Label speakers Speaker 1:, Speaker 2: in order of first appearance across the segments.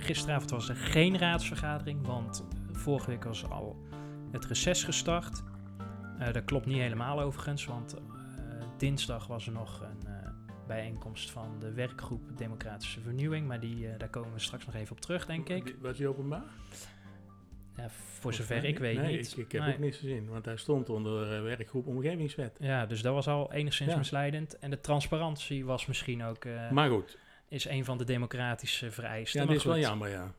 Speaker 1: Gisteravond was er geen raadsvergadering, want vorige week was al het reces gestart. Eh, dat klopt niet helemaal overigens, want eh, dinsdag was er nog een eh, bijeenkomst van de werkgroep Democratische Vernieuwing, maar die, daar komen we straks nog even op terug, denk ik.
Speaker 2: Was hij openbaar?
Speaker 1: Ja, voor zover ik weet
Speaker 2: nee,
Speaker 1: niet.
Speaker 2: Ik, ik heb
Speaker 1: Nee.
Speaker 2: ook niets gezien, want hij stond onder werkgroep Omgevingswet.
Speaker 1: Ja, dus dat was al enigszins
Speaker 2: Ja.
Speaker 1: misleidend. En de transparantie was misschien ook
Speaker 2: maar goed,
Speaker 1: is een van de democratische vereisten.
Speaker 2: ja,
Speaker 1: maar
Speaker 2: dit is wel jammer, ja.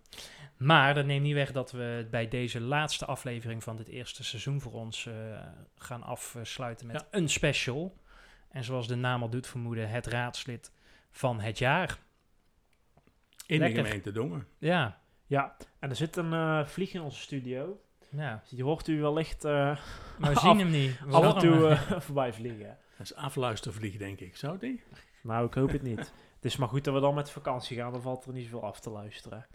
Speaker 1: Maar dat neemt niet weg dat we bij deze laatste aflevering van dit eerste seizoen voor ons eh, gaan afsluiten met een special. En zoals de naam al doet vermoeden, het raadslid van het jaar.
Speaker 2: In
Speaker 1: Lekker.
Speaker 2: de gemeente Dongen.
Speaker 1: Ja,
Speaker 3: Ja, en er zit een eh, vlieg in onze studio.
Speaker 1: ja.
Speaker 3: Die hoort u wellicht eh
Speaker 1: maar we
Speaker 3: Af-
Speaker 1: zien hem niet. We
Speaker 3: af en toe voorbij vliegen.
Speaker 2: Dat is afluistervlieg, denk ik. Zou die?
Speaker 3: Nou, ik hoop het niet. Het is maar goed dat we dan met vakantie gaan, dan valt er niet zoveel af te luisteren.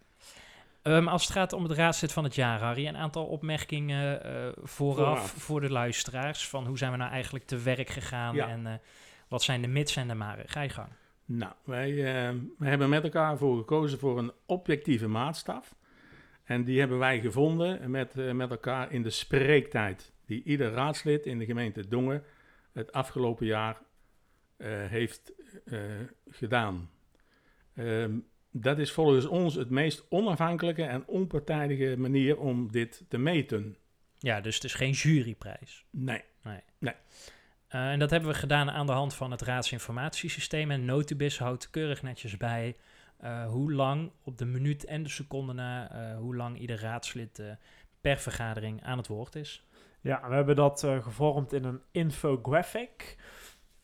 Speaker 1: Ehm, als het gaat om het raadslid van het jaar, Harry, een aantal opmerkingen eh, vooraf, voor de luisteraars. Van hoe zijn we nou eigenlijk te werk gegaan
Speaker 2: Ja.
Speaker 1: en eh, wat zijn de mits en de maren. Ga je gang.
Speaker 2: Nou, wij eh, we hebben met elkaar voor gekozen voor een objectieve maatstaf. En die hebben wij gevonden met, eh, met elkaar in de spreektijd die ieder raadslid in de gemeente Dongen het afgelopen jaar heeft gedaan. Ehm, dat is volgens ons het meest onafhankelijke en onpartijdige manier om dit te meten.
Speaker 1: Ja, dus het is geen juryprijs.
Speaker 2: Nee.
Speaker 1: Eh, en dat hebben we gedaan aan de hand van het raadsinformatiesysteem. En Notibis houdt keurig netjes bij eh, hoe lang op de minuut en de seconde na, eh, hoe lang ieder raadslid eh, per vergadering aan het woord is.
Speaker 3: Ja, we hebben dat eh, gevormd in een infographic.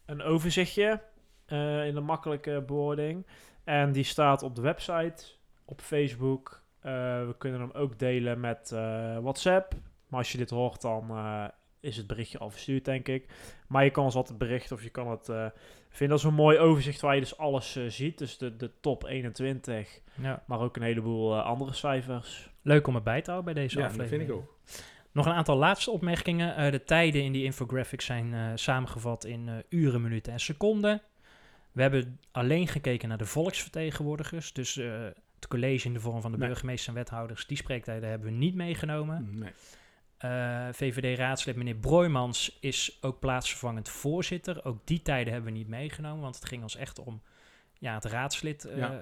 Speaker 3: Een overzichtje eh, in een makkelijke bewoording. En die staat op de website, op Facebook. Eh, we kunnen hem ook delen met eh, WhatsApp. Maar als je dit hoort, dan eh, is het berichtje al verstuurd, denk ik. Maar je kan ons altijd berichten of je kan het eh, vinden als een mooi overzicht waar je dus alles eh, ziet. Dus de, de top 21,
Speaker 1: Ja.
Speaker 3: maar ook een heleboel andere cijfers.
Speaker 1: Leuk om erbij te houden bij deze
Speaker 2: Ja, dat
Speaker 1: aflevering.
Speaker 2: vind ik ook.
Speaker 1: Nog een aantal laatste opmerkingen. Eh, de tijden in die infographic zijn eh, samengevat in eh, uren, minuten en seconden. We hebben alleen gekeken naar de volksvertegenwoordigers. Dus eh, het college in de vorm van de
Speaker 2: Nee.
Speaker 1: burgemeester en wethouders. Die spreektijden hebben we niet meegenomen.
Speaker 2: Nee.
Speaker 1: Eh, VVD-raadslid meneer Broijmans is ook plaatsvervangend voorzitter. Ook die tijden hebben we niet meegenomen, want het ging ons echt om ja, het raadslid eh
Speaker 2: Ja.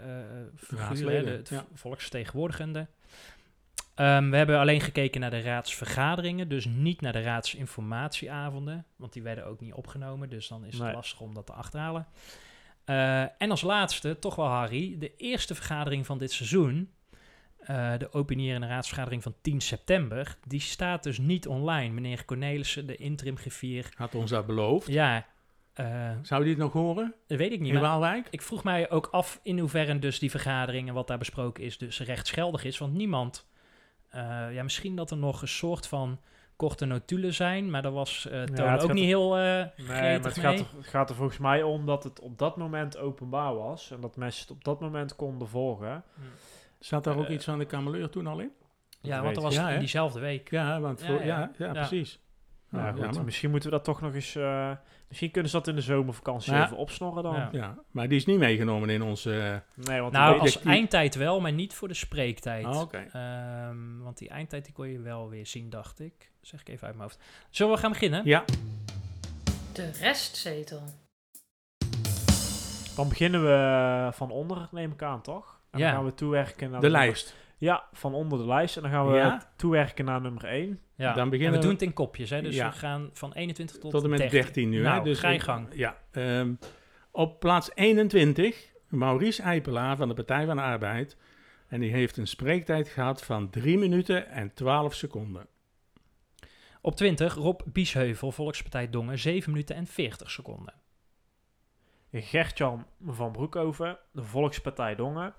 Speaker 1: figuur, hè,
Speaker 2: Raadsleden,
Speaker 1: de, het
Speaker 2: ja.
Speaker 1: volksvertegenwoordigende. Ehm, we hebben alleen gekeken naar de raadsvergaderingen, dus niet naar de raadsinformatieavonden, want die werden ook niet opgenomen, dus dan is het
Speaker 3: Nee.
Speaker 1: lastig om dat te achterhalen. Eh, en als laatste, toch wel Harry, de eerste vergadering van dit seizoen, eh, de opinierende raadsvergadering van 10 september, die staat dus niet online. Meneer Cornelissen, de interim griffier,
Speaker 2: Had ons dat beloofd.
Speaker 1: ja, eh,
Speaker 2: Zou die het nog horen?
Speaker 1: dat weet ik niet.
Speaker 2: In Waalwijk?
Speaker 1: ik vroeg mij ook af in hoeverre dus die vergadering en wat daar besproken is, dus rechtsgeldig is. Want niemand, ja, misschien dat er nog een soort van korte notulen zijn, maar dat was eh Toon
Speaker 3: het
Speaker 1: ook
Speaker 3: gaat
Speaker 1: niet
Speaker 3: er-
Speaker 1: heel eh
Speaker 3: Nee, maar het
Speaker 1: mee.
Speaker 3: gaat, er, het gaat er volgens mij om dat het op dat moment openbaar was. En dat mensen het op dat moment konden volgen.
Speaker 2: Zat daar ook
Speaker 1: Eh,
Speaker 2: iets van de kameleur toen al in?
Speaker 1: Ja,
Speaker 3: Dat
Speaker 1: want dat was.
Speaker 2: Ja,
Speaker 1: in diezelfde week.
Speaker 2: Ja, want
Speaker 1: Ja,
Speaker 2: voor,
Speaker 1: ja.
Speaker 2: ja, ja,
Speaker 1: Ja.
Speaker 2: precies.
Speaker 3: Ja,
Speaker 2: Ja,
Speaker 3: goed.
Speaker 2: jammer.
Speaker 3: Misschien moeten we dat toch nog eens... eh, misschien kunnen ze dat in de zomervakantie
Speaker 2: Ja.
Speaker 3: even opsnorren dan.
Speaker 1: Ja.
Speaker 2: Ja, maar die is niet meegenomen in onze...
Speaker 3: Nee, want
Speaker 1: Nou, als eindtijd wel, maar niet voor de spreektijd.
Speaker 2: Oké.
Speaker 1: Ehm, want die eindtijd die kon je wel weer zien, dacht ik. Zeg ik even uit mijn hoofd. Zullen we gaan beginnen?
Speaker 2: Ja,
Speaker 4: De Restzetel.
Speaker 3: Dan beginnen we van onder, neem ik aan, toch? En
Speaker 1: Ja.
Speaker 3: dan gaan we toewerken naar
Speaker 2: de lijst.
Speaker 3: Ja, van onder de lijst. En dan gaan we
Speaker 2: Ja?
Speaker 3: toewerken naar nummer 1.
Speaker 1: Ja.
Speaker 2: Dan
Speaker 1: en
Speaker 2: beginnen
Speaker 1: we
Speaker 2: we-
Speaker 1: doen het in kopjes, hè? dus
Speaker 2: Ja.
Speaker 1: we gaan van 21 tot,
Speaker 2: Tot en met 13, nu.
Speaker 1: Nou,
Speaker 2: hè? Dus
Speaker 1: ga je gang.
Speaker 2: Ja. ehm, op plaats 21, Maurice Eipelaar van de Partij van de Arbeid. En die heeft een spreektijd gehad van 3 minuten en 12 seconden.
Speaker 1: Op 20 Rob Biesheuvel, Volkspartij Dongen, 7 minuten en 40 seconden.
Speaker 3: Gertjan van Broekhoven, de Volkspartij Dongen.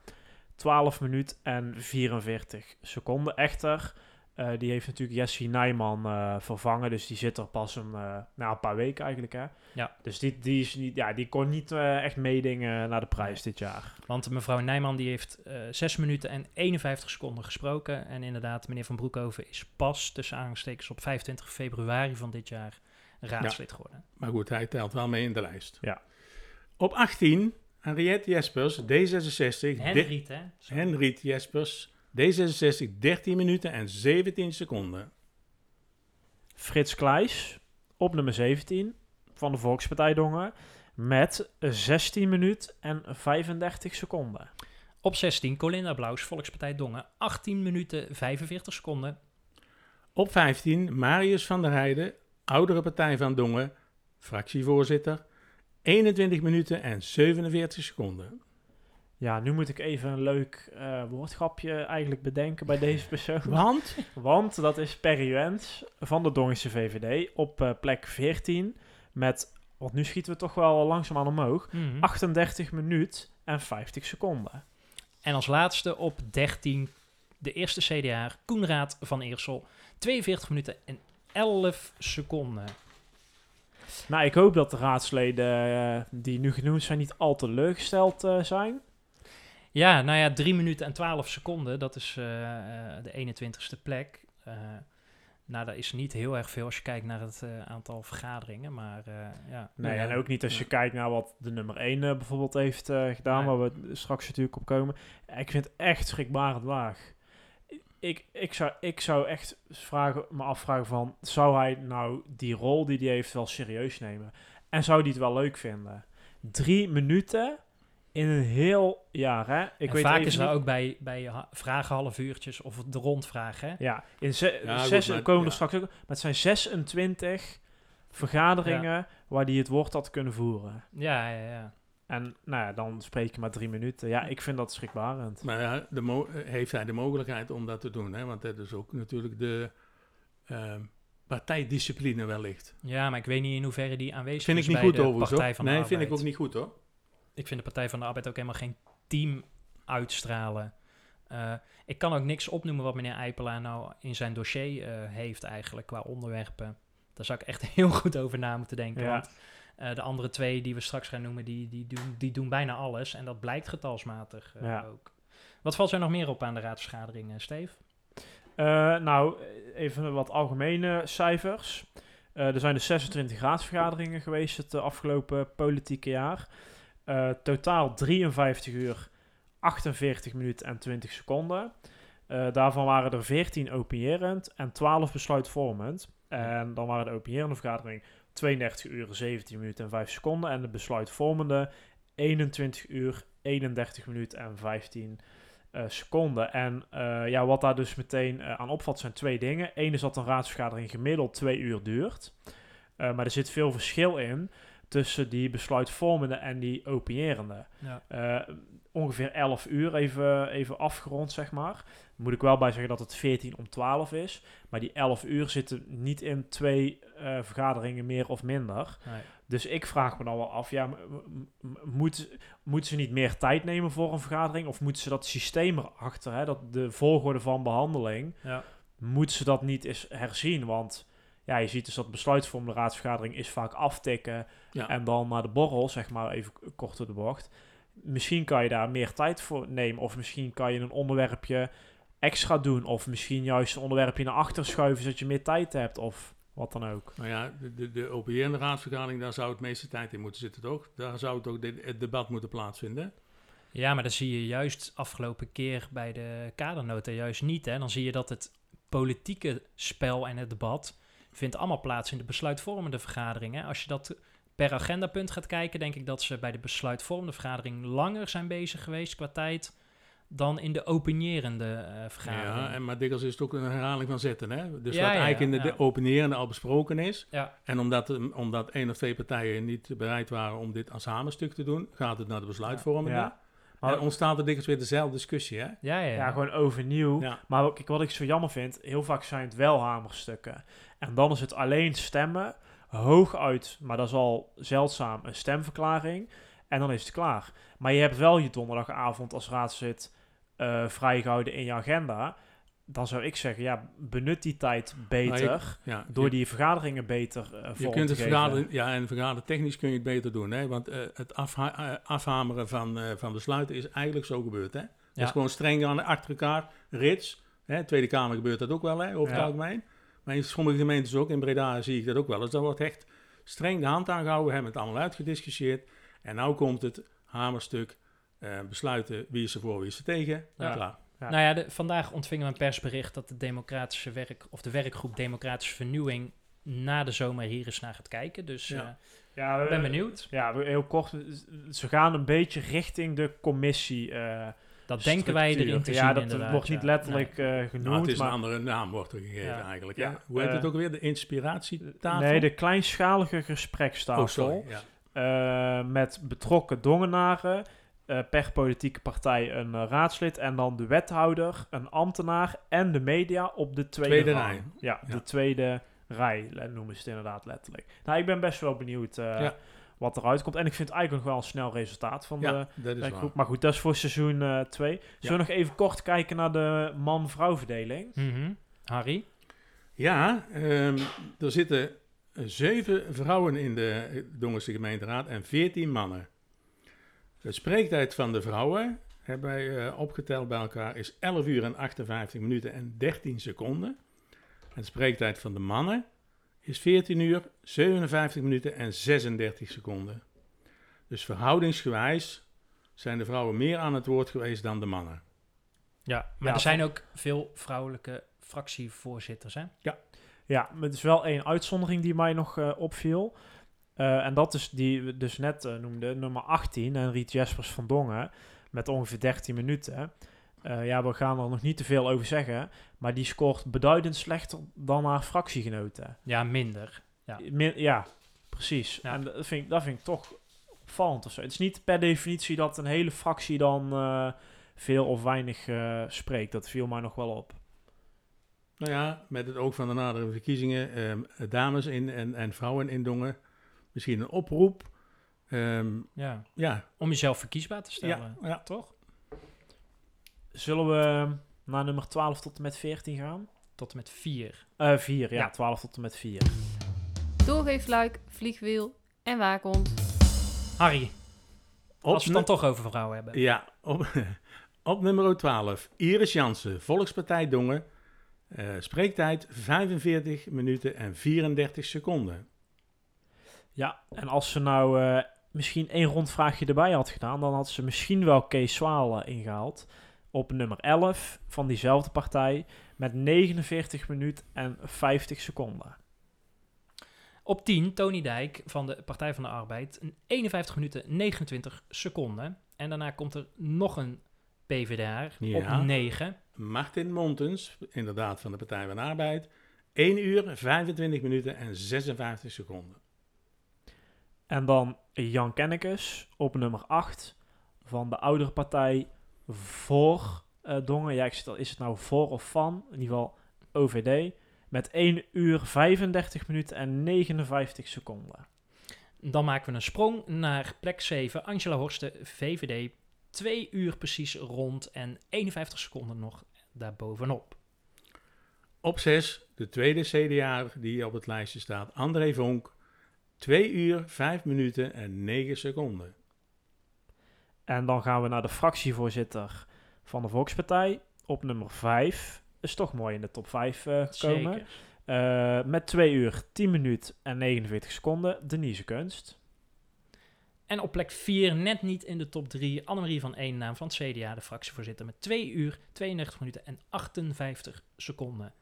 Speaker 3: 12 minuten en 44 seconden. Echter, eh, die heeft natuurlijk Jesse Nijman eh, vervangen. Dus die zit er pas een, eh, na een paar weken eigenlijk. Hè?
Speaker 1: Ja.
Speaker 3: Dus die, die, is niet, ja, die kon niet eh, echt meedingen naar de prijs dit jaar.
Speaker 1: Want mevrouw Nijman die heeft eh 6 minuten en 51 seconden gesproken. En inderdaad, meneer Van Broekhoven is pas tussen aanstekens op 25 februari van dit jaar raadslid geworden.
Speaker 2: Maar goed, hij telt wel mee in de lijst.
Speaker 3: Ja.
Speaker 2: Op 18, Henriette Jespers, D66.
Speaker 1: Henriet, hè? Zo.
Speaker 2: Henriet Jespers, D66, 13 minuten en 17 seconden.
Speaker 3: Frits Kleijs op nummer 17 van de Volkspartij Dongen. Met 16 minuten en 35 seconden.
Speaker 1: Op 16, Colinda Blaus, Volkspartij Dongen, 18 minuten 45 seconden.
Speaker 2: Op 15, Marius van der Heijden, Oudere Partij van Dongen, fractievoorzitter. 21 minuten en 47 seconden.
Speaker 3: Ja, nu moet ik even een leuk eh, woordgrapje eigenlijk bedenken bij deze persoon.
Speaker 2: Want?
Speaker 3: Want dat is Perry Wens van de Dongense VVD op eh, plek 14 met, want nu schieten we toch wel langzaamaan omhoog,
Speaker 1: Mhm.
Speaker 3: 38 minuten en 50 seconden.
Speaker 1: En als laatste op 13, de eerste CDA, Koenraad van Eersel, 42 minuten en 11 seconden.
Speaker 3: Nou, ik hoop dat de raadsleden eh, die nu genoemd zijn niet al te teleurgesteld eh, zijn.
Speaker 1: Ja, nou ja, 3 minuten en 12 seconden, dat is eh, eh, de 21ste plek. Eh, nou, dat is niet heel erg veel als je kijkt naar het eh, aantal vergaderingen, maar eh, ja.
Speaker 3: Nee,
Speaker 2: Ja,
Speaker 3: en ook niet als je
Speaker 2: ja.
Speaker 3: kijkt naar wat de nummer 1 eh, bijvoorbeeld heeft eh, gedaan, waar we straks natuurlijk op komen. Ik vind het echt schrikbarend laag. Ik, ik, zou, ik zou echt vragen, me afvragen van, zou hij nou die rol die hij heeft wel serieus nemen? En zou hij het wel leuk vinden? Drie minuten in een heel jaar, hè? Ik
Speaker 1: en
Speaker 3: weet
Speaker 1: vaak is er
Speaker 3: niet-
Speaker 1: ook bij, bij vragen half uurtjes of de rondvragen. hè?
Speaker 3: Ja, in ze,
Speaker 2: Ja, goed,
Speaker 3: zes,
Speaker 2: maar-
Speaker 3: komen er
Speaker 2: ja.
Speaker 3: straks ook. Maar het zijn 26 vergaderingen waar hij het woord had kunnen voeren.
Speaker 1: Ja, ja, ja.
Speaker 3: En nou ja, dan spreek je maar drie minuten. Ja, ik vind dat schrikbarend.
Speaker 2: Maar ja, de mo- heeft hij de mogelijkheid om dat te doen? Hè? Want dat is ook natuurlijk de ehm, partijdiscipline wellicht.
Speaker 1: Ja, maar ik weet niet in hoeverre die aanwezig
Speaker 2: Vind
Speaker 1: is
Speaker 2: ik niet
Speaker 1: bij
Speaker 2: goed
Speaker 1: de
Speaker 2: overigens
Speaker 1: Partij
Speaker 2: hoor.
Speaker 1: van de
Speaker 2: Nee, vind ik
Speaker 1: Arbeid.
Speaker 2: ook niet goed hoor.
Speaker 1: Ik vind de Partij van de Arbeid ook helemaal geen team uitstralen. Eh, ik kan ook niks opnoemen wat meneer Eipelaar nou in zijn dossier eh, heeft eigenlijk qua onderwerpen. Daar zou ik echt heel goed over na moeten denken.
Speaker 3: Ja.
Speaker 1: Want eh, de andere twee die we straks gaan noemen, die, die, doen, die doen bijna alles. En dat blijkt getalsmatig eh,
Speaker 3: Ja.
Speaker 1: ook. Wat valt er nog meer op aan de raadsvergadering, eh, Steve?
Speaker 3: Eh, nou, even wat algemene cijfers. Er zijn dus 26 raadsvergaderingen geweest het afgelopen politieke jaar. Totaal 53 uur, 48 minuten en 20 seconden. Daarvan waren er 14 opinierend en 12 besluitvormend. En dan waren de opinierende vergadering 32 uur, 17 minuten en 5 seconden. En de besluitvormende 21 uur, 31 minuten en 15 eh, seconden. En eh, ja, wat daar dus meteen eh, aan opvalt zijn twee dingen. Eén is dat een raadsvergadering gemiddeld twee uur duurt. Maar er zit veel verschil in tussen die besluitvormende en die opinierende.
Speaker 1: Ja.
Speaker 3: Ongeveer 11 uur, even, even afgerond, zeg maar. Moet ik wel bij zeggen dat het 14 om 12 is. Maar die 11 uur zitten niet in twee eh, vergaderingen meer of minder.
Speaker 1: Nee.
Speaker 3: Dus ik vraag me dan wel af, ja, m- m- m- moet, moeten ze niet meer tijd nemen voor een vergadering? Of moeten ze dat systeem erachter, hè, dat de volgorde van behandeling,
Speaker 1: Ja.
Speaker 3: moeten ze dat niet eens herzien? Want ja, je ziet dus dat besluitvormende raadsvergadering is vaak aftikken
Speaker 2: Ja.
Speaker 3: en dan naar de borrel, zeg maar even k- kort door de bocht. Misschien kan je daar meer tijd voor nemen, of misschien kan je een onderwerpje extra doen, of misschien juist een onderwerpje naar achter schuiven, zodat je meer tijd hebt, of wat dan ook.
Speaker 2: Nou ja, de, de, de OPN raadsvergadering, daar zou het meeste tijd in moeten zitten, toch? Daar zou toch dit- het debat moeten plaatsvinden.
Speaker 1: Ja, maar dat zie je juist afgelopen keer bij de kadernota juist niet. Hè? Dan zie je dat het politieke spel en het debat vindt allemaal plaats in de besluitvormende vergadering. Hè? Als je dat per agendapunt gaat kijken, denk ik dat ze bij de besluitvormende vergadering langer zijn bezig geweest qua tijd dan in de opinierende eh, vergadering.
Speaker 2: Ja, en, maar dikwijls is het ook een herhaling van zetten, hè? Dus
Speaker 1: Ja,
Speaker 2: wat
Speaker 1: ja,
Speaker 2: eigenlijk in de,
Speaker 1: ja.
Speaker 2: de openierende al besproken is.
Speaker 1: Ja.
Speaker 2: En omdat, er- omdat één of twee partijen niet bereid waren om dit als samenstuk te doen, gaat het naar de besluitvormende.
Speaker 3: Ja.
Speaker 2: Maar
Speaker 3: Maar
Speaker 2: en ontstaat er dikwijls weer dezelfde discussie, hè?
Speaker 1: Ja, ja, ja.
Speaker 3: Ja, gewoon overnieuw.
Speaker 2: Ja.
Speaker 3: Maar ook, kijk, wat ik zo jammer vind, heel vaak zijn het wel hamerstukken. En dan is het alleen stemmen, hooguit, maar dat is al zeldzaam, een stemverklaring. En dan is het klaar. Maar je hebt wel je donderdagavond als raadslid eh, vrijgehouden in je agenda. Dan zou ik zeggen, ja, benut die tijd beter.
Speaker 2: Ja,
Speaker 3: door
Speaker 2: je-
Speaker 3: die vergaderingen beter uh,
Speaker 2: Je kunt het vergaderen, ja, en vergadertechnisch kun je het beter doen, hè? Want eh, het afha- afhameren van, van besluiten is eigenlijk zo gebeurd, hè? Dat
Speaker 1: Ja.
Speaker 2: is gewoon streng aan achter elkaar, rits. Hè? Tweede Kamer gebeurt dat ook wel, hè? Over het algemeen. Maar in sommige gemeentes ook, in Breda zie ik dat ook wel eens. Daar wordt echt streng de hand aangehouden, we hebben het allemaal uitgediscussieerd. En nou komt het hamerstuk, besluiten wie is er voor, wie is er tegen.
Speaker 1: Ja.
Speaker 2: Klaar.
Speaker 3: Ja.
Speaker 1: Nou ja, de- vandaag ontvingen we een persbericht dat de democratische werk, of de werkgroep Democratische Vernieuwing na de zomer hier eens naar gaat kijken. Dus
Speaker 2: Ja.
Speaker 1: eh,
Speaker 3: Ja,
Speaker 1: ik ben benieuwd.
Speaker 3: Ja, we- heel kort. Ze gaan een beetje richting de commissie. eh,
Speaker 1: Dat denken wij erin te
Speaker 3: ja,
Speaker 1: zien
Speaker 3: dat
Speaker 1: inderdaad.
Speaker 3: wordt niet
Speaker 1: ja.
Speaker 3: letterlijk eh,
Speaker 2: Nou,
Speaker 3: genoemd.
Speaker 2: het is
Speaker 3: maar,
Speaker 2: een andere naam, wordt er gegeven
Speaker 1: Ja.
Speaker 2: eigenlijk.
Speaker 3: Ja.
Speaker 2: Hoe heet
Speaker 3: Eh,
Speaker 2: het ook weer? De inspiratietafel?
Speaker 3: nee, de kleinschalige gesprekstafel.
Speaker 2: Oh, sorry. Ja.
Speaker 3: eh, met betrokken dongenaren. Eh, per politieke partij een eh, raadslid. En dan de wethouder, een ambtenaar en de media op de tweede,
Speaker 2: rij.
Speaker 3: Ja,
Speaker 2: Ja.
Speaker 3: de tweede rij noemen ze het inderdaad letterlijk. Nou, ik ben best wel benieuwd eh,
Speaker 2: Ja.
Speaker 3: wat eruit komt. En ik vind het eigenlijk nog wel een snel resultaat van de
Speaker 2: Ja,
Speaker 3: werkgroep. Maar goed, dat is voor seizoen 2. Zullen we nog even kort kijken naar de man-vrouw verdeling?
Speaker 1: Mhm. Harry?
Speaker 2: Ja, ehm, er zitten zeven vrouwen in de Dongense gemeenteraad en veertien mannen. De spreektijd van de vrouwen, hebben wij eh, opgeteld bij elkaar, is 11 uur en 58 minuten en 13 seconden. En de spreektijd van de mannen is 14 uur, 57 minuten en 36 seconden. Dus verhoudingsgewijs zijn de vrouwen meer aan het woord geweest dan de mannen.
Speaker 1: Ja, maar
Speaker 3: Ja,
Speaker 1: er zijn ook veel vrouwelijke fractievoorzitters, hè?
Speaker 3: Ja, maar er is wel één uitzondering die mij nog eh, opviel. Eh, en dat is die we dus net eh, noemden, nummer 18, en Riet Jespers van Dongen, met ongeveer 13 minuten. Eh, ja, we gaan er nog niet te veel over zeggen, maar die scoort beduidend slechter dan haar fractiegenoten.
Speaker 1: Ja, minder. Ja.
Speaker 3: Min- ja precies.
Speaker 1: Ja.
Speaker 3: En dat vind, ik, dat vind ik toch opvallend of zo. Het is niet per definitie dat een hele fractie dan eh, veel of weinig eh, spreekt. Dat viel mij nog wel op.
Speaker 2: Nou ja, met het oog van de nadere verkiezingen, ehm, dames in, en, en vrouwen in Dongen, misschien een oproep. Ehm,
Speaker 1: ja.
Speaker 2: ja,
Speaker 1: Om jezelf verkiesbaar te stellen.
Speaker 2: ja,
Speaker 1: Toch?
Speaker 3: Zullen we naar nummer 12 tot en met 14 gaan?
Speaker 1: Tot en met vier.
Speaker 3: Eh 4, ja,
Speaker 1: Ja.
Speaker 3: 12 tot en met 4.
Speaker 4: Doorgeefluik, vliegwiel en waakhond.
Speaker 1: Harry,
Speaker 2: op,
Speaker 1: als we het dan toch over vrouwen hebben.
Speaker 2: ja op, op nummer 12, Iris Jansen, Volkspartij Dongen. Eh, spreektijd 45 minuten en 34 seconden.
Speaker 3: Ja, en als ze nou eh, misschien één rondvraagje erbij had gedaan, dan had ze misschien wel Kees Zwaal eh, ingehaald. Op nummer 11 van diezelfde partij met 49 minuten en 50 seconden.
Speaker 1: Op 10, Tony Dijk van de Partij van de Arbeid. Een 51 minuten 29 seconden. En daarna komt er nog een PvdA
Speaker 2: Ja.
Speaker 1: op 9.
Speaker 2: Martin Montens, inderdaad van de Partij van de Arbeid, 1 uur, 25 minuten en 56 seconden.
Speaker 3: En dan Jan Kennekes op nummer 8 van de oudere partij voor eh, Dongen. Ja, ik zit al, is het nou voor of van? In ieder geval OVD. Met 1 uur 35 minuten en 59 seconden.
Speaker 1: Dan maken we een sprong naar plek 7. Angela Horsten, VVD. 2 uur precies rond en 51 seconden nog daarbovenop.
Speaker 2: Op 6, de tweede CDA die op het lijstje staat, André Vonk, 2 uur, 5 minuten en 9 seconden.
Speaker 3: En dan gaan we naar de fractievoorzitter van de Volkspartij op nummer 5. Is toch mooi in de top 5 eh, komen.
Speaker 1: Zeker.
Speaker 3: Eh, met 2 uur 10 minuten en 49 seconden. Denise Kunst.
Speaker 1: En op plek 4, net niet in de top 3, Annemarie van Eennaam van het CDA, de fractievoorzitter, met 2 uur, 32 minuten en 58 seconden.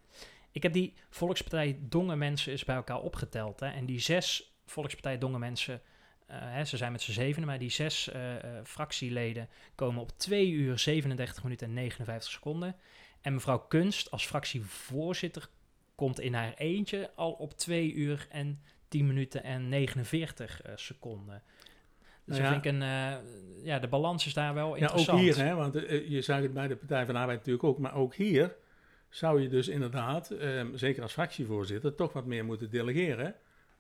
Speaker 1: Ik heb die Volkspartij Dongen mensen eens bij elkaar opgeteld. Hè, en die zes Volkspartij Dongen mensen, eh, hè, ze zijn met z'n zevenen, maar die zes eh, eh, fractieleden komen op 2 uur, 37 minuten en 59 seconden. En mevrouw Kunst als fractievoorzitter komt in haar eentje al op 2 uur en 10 minuten en 49 eh, seconden. Dus
Speaker 2: Nou
Speaker 1: ik
Speaker 2: ja.
Speaker 1: vind een, ja, de balans is daar wel
Speaker 2: Ja, ook
Speaker 1: interessant.
Speaker 2: hier, hè, want je zag het bij de Partij van de Arbeid natuurlijk ook, maar ook hier zou je dus inderdaad, ehm, zeker als fractievoorzitter, toch wat meer moeten delegeren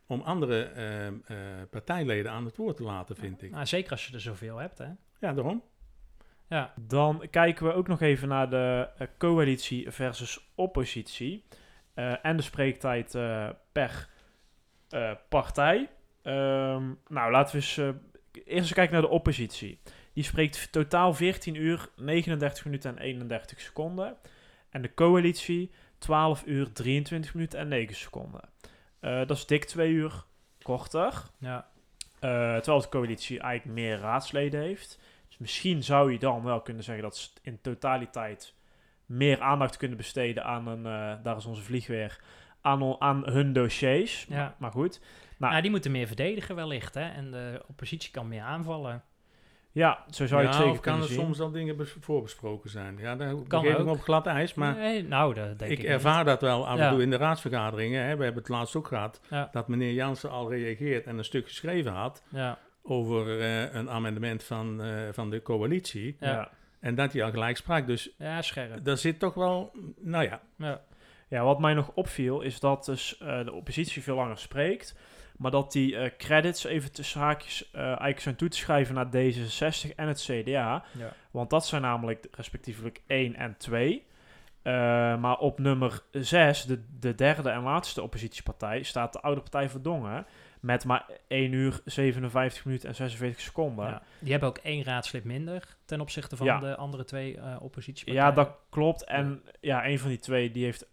Speaker 2: om andere ehm, eh, partijleden aan het woord te laten, vind ik.
Speaker 1: Nou, zeker als je er zoveel hebt, hè.
Speaker 2: Ja, daarom.
Speaker 1: Ja,
Speaker 3: Dan kijken we ook nog even naar de eh, coalitie versus oppositie. Eh, en de spreektijd eh, per eh, partij. Ehm, nou, laten we eens, eh, eerst eens kijken naar de oppositie. Die spreekt totaal 14 uur, 39 minuten en 31 seconden. En de coalitie 12 uur, 23 minuten en 9 seconden. Eh, dat is dik 2 uur korter.
Speaker 1: ja.
Speaker 3: Eh, terwijl de coalitie eigenlijk meer raadsleden heeft. Dus misschien zou je dan wel kunnen zeggen dat ze in totaliteit meer aandacht kunnen besteden aan een, eh, daar is onze vlieg weer, aan, aan hun dossiers.
Speaker 1: Ja.
Speaker 3: Maar, maar goed. Nou,
Speaker 1: Nou, die moeten meer verdedigen wellicht, hè. En de oppositie kan meer aanvallen.
Speaker 3: Ja, zo zou je
Speaker 2: ja,
Speaker 3: het zeker
Speaker 2: of kan er
Speaker 3: zien.
Speaker 2: soms al dingen bes- voorbesproken zijn. Ja, daar
Speaker 1: Kan
Speaker 2: ik op glad ijs, maar
Speaker 1: Nee, nou, dat denk ik,
Speaker 2: ik
Speaker 1: niet.
Speaker 2: ervaar dat wel af en
Speaker 1: Ja.
Speaker 2: toe in de raadsvergaderingen. Hè. We hebben het laatst ook gehad
Speaker 1: Ja.
Speaker 2: dat meneer Jansen al reageert en een stuk geschreven had
Speaker 1: Ja,
Speaker 2: over eh, een amendement van, eh, van de coalitie. En dat hij al gelijk sprak. Dus
Speaker 1: ja, scherp.
Speaker 2: daar zit toch wel, nou ja,
Speaker 1: Ja.
Speaker 3: Ja, wat mij nog opviel is dat dus eh, de oppositie veel langer spreekt. Maar dat die eh, credits even tussen haakjes eh, eigenlijk zijn toe te schrijven naar D66 en het CDA.
Speaker 1: Ja.
Speaker 3: Want dat zijn namelijk respectievelijk 1 en 2. Eh, maar op nummer 6, de, de derde en laatste oppositiepartij, staat de oude partij Verdongen. Met maar 1 uur 57 minuten en 46 seconden.
Speaker 1: Ja. Die hebben ook één raadslid minder ten opzichte van
Speaker 3: Ja.
Speaker 1: de andere twee oppositiepartijen.
Speaker 3: Ja, dat klopt. En ja, een van die twee die heeft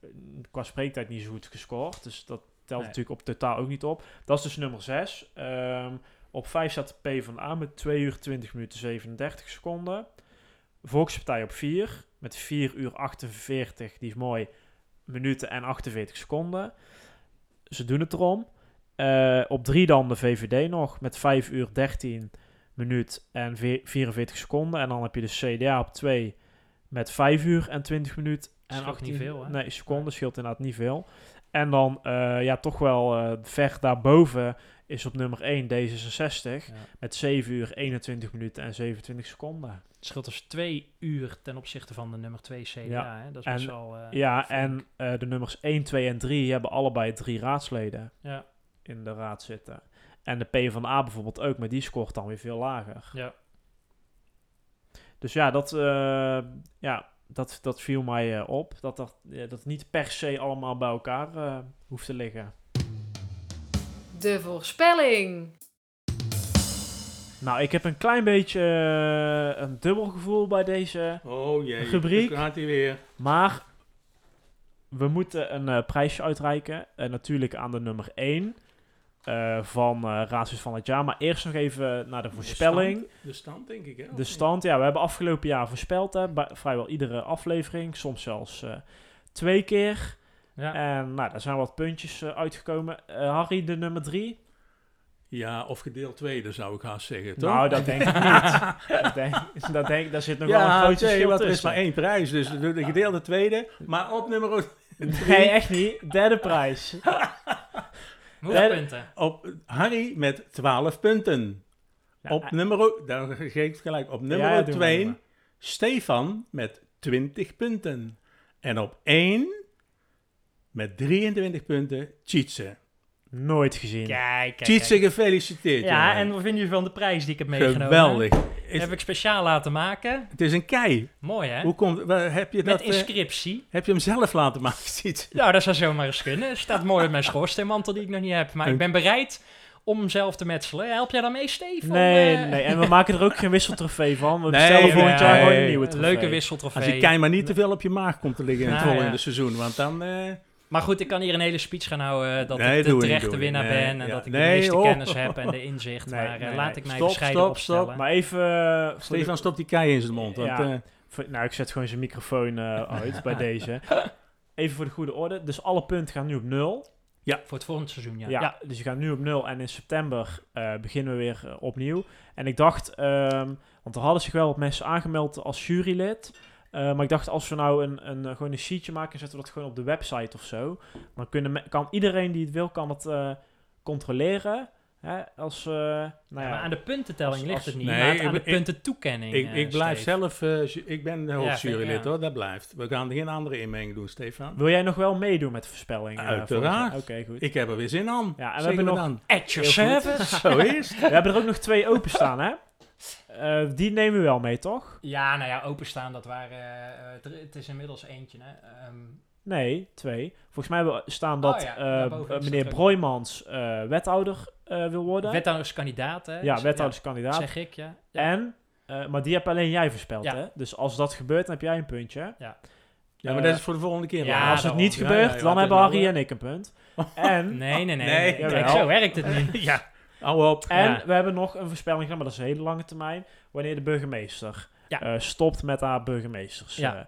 Speaker 3: qua spreektijd niet zo goed gescoord. Dus dat telt
Speaker 1: Nee.
Speaker 3: natuurlijk op totaal ook niet op. Dat is dus nummer 6. op 5 staat de P van A met 2 uur 20 minuten 37 seconden. Volkspartij op 4 met 4 uur 48, die is mooi, minuten en 48 seconden. Ze doen het erom. Eh, op 3 dan de VVD nog met 5 uur 13 minuut en ve- 44 seconden. En dan heb je de CDA op 2 met 5 uur en 20 minuten en
Speaker 1: Scheelt
Speaker 3: 18
Speaker 1: niet veel, hè?
Speaker 3: Nee, seconden scheelt inderdaad niet veel. En dan eh, ja, toch wel eh, ver daarboven is op nummer 1 D66
Speaker 1: Ja.
Speaker 3: met 7 uur 21 minuten en 27 seconden.
Speaker 1: Het scheelt dus twee uur ten opzichte van de nummer 2 CDA.
Speaker 3: Ja.
Speaker 1: Hè? Dat is
Speaker 3: En-
Speaker 1: best wel... eh,
Speaker 3: ja,
Speaker 1: flink.
Speaker 3: en eh, de nummers 1, 2 en 3 hebben allebei drie raadsleden
Speaker 1: Ja,
Speaker 3: in de raad zitten. En de P van A bijvoorbeeld ook, maar die scoort dan weer veel lager.
Speaker 1: ja.
Speaker 3: Dus ja, dat, ja, dat, dat viel mij eh, op. Dat, dat, ja, dat niet per se allemaal bij elkaar eh, hoeft te liggen.
Speaker 4: De voorspelling.
Speaker 3: Nou, ik heb een klein beetje eh, een dubbel gevoel bij deze.
Speaker 2: oh jee,
Speaker 3: Rubriek.
Speaker 2: gaat hij weer.
Speaker 3: Maar we moeten een eh, prijsje uitreiken. En natuurlijk aan de nummer 1 eh, van eh Raadsels van het jaar. Maar eerst nog even naar de voorspelling.
Speaker 2: De stand, de stand, denk ik, hè?
Speaker 3: De stand, ja, we hebben afgelopen jaar voorspeld, hè, bij vrijwel iedere aflevering, soms zelfs eh, twee keer.
Speaker 1: ja.
Speaker 3: En nou, daar zijn wat puntjes eh, uitgekomen. Eh, Harry, de nummer drie?
Speaker 2: Ja, of gedeeld tweede zou ik haast zeggen, toch?
Speaker 3: Nou, dat denk ik niet. dat denk, dat denk, daar zit nog wel een groot
Speaker 2: nee,
Speaker 3: verschil
Speaker 2: want er is
Speaker 3: tussen.
Speaker 2: maar één prijs, dus de, de gedeelde tweede. Maar op nummer
Speaker 3: Nee, echt niet. Derde prijs.
Speaker 1: Hoeveel punten?
Speaker 2: op Harry met 12 punten.
Speaker 3: Ja,
Speaker 2: op
Speaker 3: eh,
Speaker 2: nummer, daar geef ik gelijk, op nummer
Speaker 3: doe maar, doe
Speaker 2: 2
Speaker 3: maar.
Speaker 2: Stefan met 20 punten. En op 1 met 23 punten Tjitse.
Speaker 3: Nooit gezien.
Speaker 1: Kijk, kijk,
Speaker 2: Tjitse,
Speaker 1: kijk.
Speaker 2: gefeliciteerd.
Speaker 1: Ja,
Speaker 2: jongen.
Speaker 1: en wat vind je van de prijs die ik heb meegenomen?
Speaker 2: Geweldig. Is,
Speaker 1: Heb ik speciaal laten maken.
Speaker 2: het is een kei.
Speaker 1: Mooi, hè?
Speaker 2: Hoe komt, heb, je
Speaker 1: Met
Speaker 2: dat, eh,
Speaker 1: inscriptie.
Speaker 2: heb je hem zelf laten maken, Tjitse?
Speaker 1: Nou, dat zou zomaar eens kunnen. Staat mooi op mijn schoorsteenmantel die ik nog niet heb. Maar ik ben bereid om hem zelf te metselen. Help jij dan mee, Steve? Om,
Speaker 3: Nee,
Speaker 1: eh,
Speaker 3: nee, en we maken er ook geen wisseltrofee van. We
Speaker 2: Nee,
Speaker 3: bestellen volgend jaar
Speaker 2: nee.
Speaker 3: gewoon een nieuwe trofee.
Speaker 1: leuke wisseltrofee.
Speaker 2: Als je kei maar niet te veel op je maag komt te liggen in het
Speaker 1: Nou,
Speaker 2: volgende
Speaker 1: ja.
Speaker 2: seizoen, want dan... eh,
Speaker 1: Maar goed, ik kan hier een hele speech gaan houden eh, dat
Speaker 2: Nee,
Speaker 1: ik de terechte winnaar.
Speaker 2: Nee,
Speaker 1: ben. En
Speaker 2: ja.
Speaker 1: dat ik
Speaker 2: Nee,
Speaker 1: de meeste
Speaker 2: oh.
Speaker 1: kennis heb en de inzicht.
Speaker 3: Nee,
Speaker 1: maar eh,
Speaker 3: nee,
Speaker 1: laat
Speaker 3: nee.
Speaker 1: ik mij
Speaker 2: Stop,
Speaker 1: bescheiden
Speaker 2: stop,
Speaker 1: opstellen.
Speaker 2: stop.
Speaker 3: Maar even... eh, de-
Speaker 2: Stefan stopt die kei in zijn mond. Want,
Speaker 3: Ja.
Speaker 2: eh,
Speaker 3: voor- nou, ik zet gewoon zijn microfoon eh, uit bij deze. Even voor de goede orde. Dus alle punten gaan nu op nul.
Speaker 1: Voor het volgende seizoen, ja.
Speaker 3: Ja,
Speaker 1: ja.
Speaker 3: dus je gaat nu op nul en in september eh, beginnen we weer opnieuw. En ik dacht, ehm, want er hadden zich wel wat mensen aangemeld als jurylid. Eh, maar ik dacht, als we nou een, een, eh, gewoon een sheetje maken en zetten we dat gewoon op de website of zo. Dan kunnen kan iedereen die het wil, kan het eh, controleren. Hè, als, eh, nou
Speaker 1: Ja,
Speaker 3: ja,
Speaker 1: maar aan de puntentelling
Speaker 3: als-
Speaker 1: ligt
Speaker 3: als-
Speaker 1: het niet,
Speaker 2: Nee,
Speaker 1: maar
Speaker 2: ik
Speaker 1: aan de
Speaker 2: ik-
Speaker 1: puntentoekenning.
Speaker 2: ik, ik blijf
Speaker 1: Steve.
Speaker 2: zelf, eh, ik ben
Speaker 1: Ja,
Speaker 2: hoofdjurylid
Speaker 1: ja.
Speaker 2: hoor, dat blijft. We gaan geen andere inmenging doen, Stefan.
Speaker 3: Wil jij nog wel meedoen met de voorspelling?
Speaker 2: Uiteraard.
Speaker 3: Oké, goed.
Speaker 2: Ik heb er weer zin aan.
Speaker 3: Ja, en we hebben nog-
Speaker 2: dan.
Speaker 1: At your service.
Speaker 2: Zo is het.
Speaker 3: We hebben er ook nog twee openstaan, hè? Eh, die nemen we wel mee, toch?
Speaker 1: Ja, nou ja, openstaan, dat waren... eh, het- het is inmiddels eentje, hè. Ehm,
Speaker 3: Nee, twee. Volgens mij staan dat
Speaker 1: Oh ja,
Speaker 3: eh, meneer
Speaker 1: dat.
Speaker 3: Broijmans eh, wethouder eh, wil worden.
Speaker 1: wethouderskandidaat, hè.
Speaker 3: ja,
Speaker 1: Dus,
Speaker 3: wethouderskandidaat.
Speaker 1: Zeg ik, ja. ja.
Speaker 3: En, eh, maar die heb alleen jij voorspeld,
Speaker 1: Ja.
Speaker 3: hè? Dus als dat gebeurt, dan heb jij een puntje.
Speaker 2: Ja, maar
Speaker 3: Eh,
Speaker 2: dat is voor de volgende keer.
Speaker 1: ja,
Speaker 3: als het niet
Speaker 2: Ja,
Speaker 3: gebeurt,
Speaker 2: ja, ja,
Speaker 3: dan hebben Harry
Speaker 2: nou,
Speaker 3: en ik een punt. En,
Speaker 1: Nee, nee, nee.
Speaker 2: Nee,
Speaker 1: nee.
Speaker 3: jawel.
Speaker 1: Kijk, zo werkt het niet.
Speaker 2: ja, hou op.
Speaker 3: en
Speaker 1: Ja.
Speaker 3: we hebben nog een voorspelling gedaan, maar dat is een hele lange termijn. Wanneer de burgemeester
Speaker 1: Ja.
Speaker 3: eh, stopt met haar burgemeesters.
Speaker 1: Ja.
Speaker 3: eh,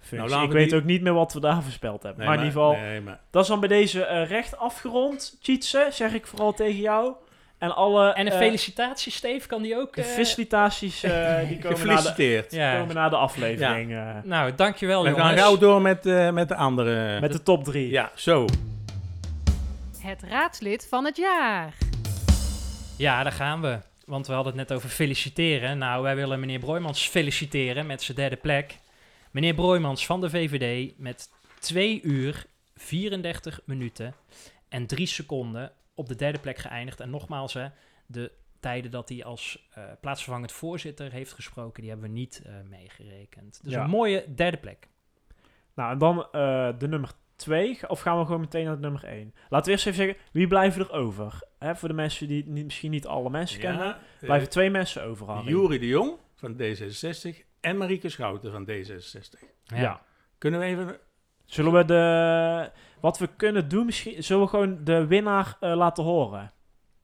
Speaker 3: functie.
Speaker 2: Nou,
Speaker 3: ik
Speaker 2: we
Speaker 3: weet
Speaker 2: die-
Speaker 3: ook niet meer wat we daar voorspeld hebben.
Speaker 2: Nee,
Speaker 3: maar, in ieder geval,
Speaker 2: Nee, maar,
Speaker 3: dat is dan bij deze eh, recht afgerond. Tjitse, zeg ik vooral tegen jou. En alle
Speaker 1: En een felicitatie, Steve, kan die ook...
Speaker 3: de
Speaker 1: eh,
Speaker 3: felicitaties eh, die komen na, de,
Speaker 2: gefeliciteerd.
Speaker 1: Ja.
Speaker 3: komen na de aflevering. eh,
Speaker 1: Nou, dankjewel,
Speaker 2: We gaan
Speaker 1: jongens.
Speaker 2: gauw door met, eh, met de andere.
Speaker 3: met de top drie.
Speaker 2: Ja, zo.
Speaker 4: Het raadslid van het jaar.
Speaker 1: Ja, daar gaan we. Want we hadden het net over feliciteren. Nou, wij willen meneer Broijmans feliciteren met zijn derde plek. Meneer Broijmans van de VVD met 2 uur, 34 minuten en 3 seconden op de derde plek geëindigd. En nogmaals, hè, de tijden dat hij als eh, plaatsvervangend voorzitter heeft gesproken, die hebben we niet eh, meegerekend. Dus
Speaker 3: Ja.
Speaker 1: een mooie derde plek.
Speaker 3: Nou, en dan eh, de nummer twee. Of gaan we gewoon meteen naar nummer één? Laten we eerst even zeggen, wie blijven er over? Hè, voor de mensen die niet, misschien niet alle mensen kennen.
Speaker 2: Ja,
Speaker 3: Blijven
Speaker 2: eh,
Speaker 3: twee mensen over, Harry.
Speaker 2: Jury de Jong van D66 en Marieke Schouten van D66.
Speaker 3: Ja.
Speaker 2: Kunnen we even...
Speaker 3: Zullen we de... Wat we kunnen doen, misschien... Zullen we gewoon de winnaar eh, laten horen?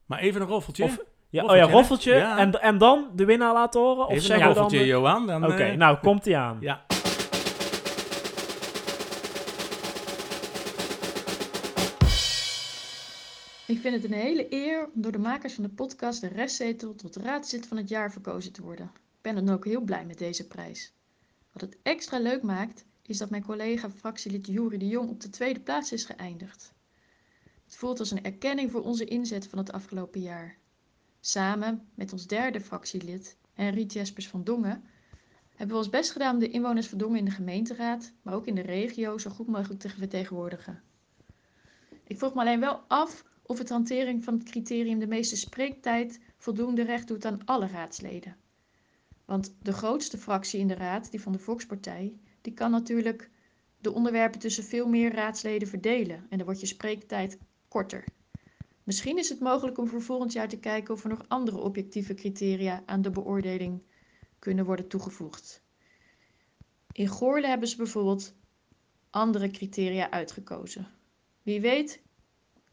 Speaker 2: Maar even een roffeltje.
Speaker 3: Of- Ja,
Speaker 2: Roffeltje,
Speaker 3: oh ja, roffeltje.
Speaker 2: Ja.
Speaker 3: En, en dan de winnaar laten horen? Of
Speaker 2: even een
Speaker 3: zeggen we dan...
Speaker 2: roffeltje,
Speaker 3: de-
Speaker 2: Johan. Dan,
Speaker 3: Oké,
Speaker 2: eh,
Speaker 3: nou, komt ie aan.
Speaker 2: Ja.
Speaker 5: Ik vind het een hele eer om door de makers van de podcast de restzetel tot raadslid van het jaar verkozen te worden. Ik ben dan ook heel blij met deze prijs. Wat het extra leuk maakt, is dat mijn collega fractielid Jury de Jong op de tweede plaats is geëindigd. Het voelt als een erkenning voor onze inzet van het afgelopen jaar. Samen met ons derde fractielid, Henriet Jespers van Dongen, hebben we ons best gedaan om de inwoners van Dongen in de gemeenteraad, maar ook in de regio zo goed mogelijk te vertegenwoordigen. Ik vroeg me alleen wel af of het hantering van het criterium de meeste spreektijd voldoende recht doet aan alle raadsleden. Want de grootste fractie in de raad, die van de Volkspartij, die kan natuurlijk de onderwerpen tussen veel meer raadsleden verdelen en dan wordt je spreektijd korter. Misschien is het mogelijk om voor volgend jaar te kijken of er nog andere objectieve criteria aan de beoordeling kunnen worden toegevoegd. In Goorle hebben ze bijvoorbeeld andere criteria uitgekozen. Wie weet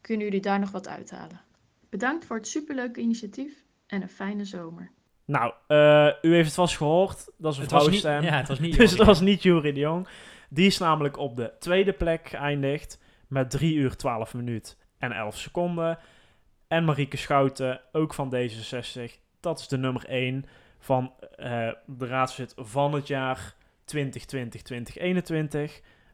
Speaker 5: kunnen jullie daar nog wat uithalen. Bedankt voor het superleuke initiatief en een fijne zomer.
Speaker 3: Nou, eh, u heeft het vast gehoord. Dat is een
Speaker 1: Het was niet,
Speaker 3: vrouwenstem.
Speaker 1: ja, het was niet
Speaker 3: Dus dat was niet Jury de Jong. Die is namelijk op de tweede plek geëindigd met 3 uur 12 minuut en 11 seconden. En Marieke Schouten, ook van D66. Dat is de nummer 1 van eh, de raadslid van het jaar 2020-2021.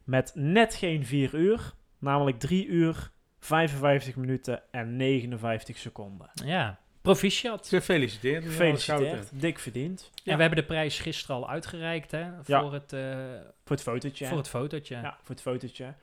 Speaker 3: Met net geen 4 uur, namelijk 3 uur, 55 minuten en 59 seconden.
Speaker 1: Ja, proficiat.
Speaker 2: Gefeliciteerd.
Speaker 3: Gefeliciteerd, dik verdiend.
Speaker 1: En we hebben de prijs gisteren al uitgereikt hè,
Speaker 3: Ja.
Speaker 1: voor, het, eh,
Speaker 3: Voor het fotootje.
Speaker 1: voor het fotootje.
Speaker 3: Ja, voor het fotootje.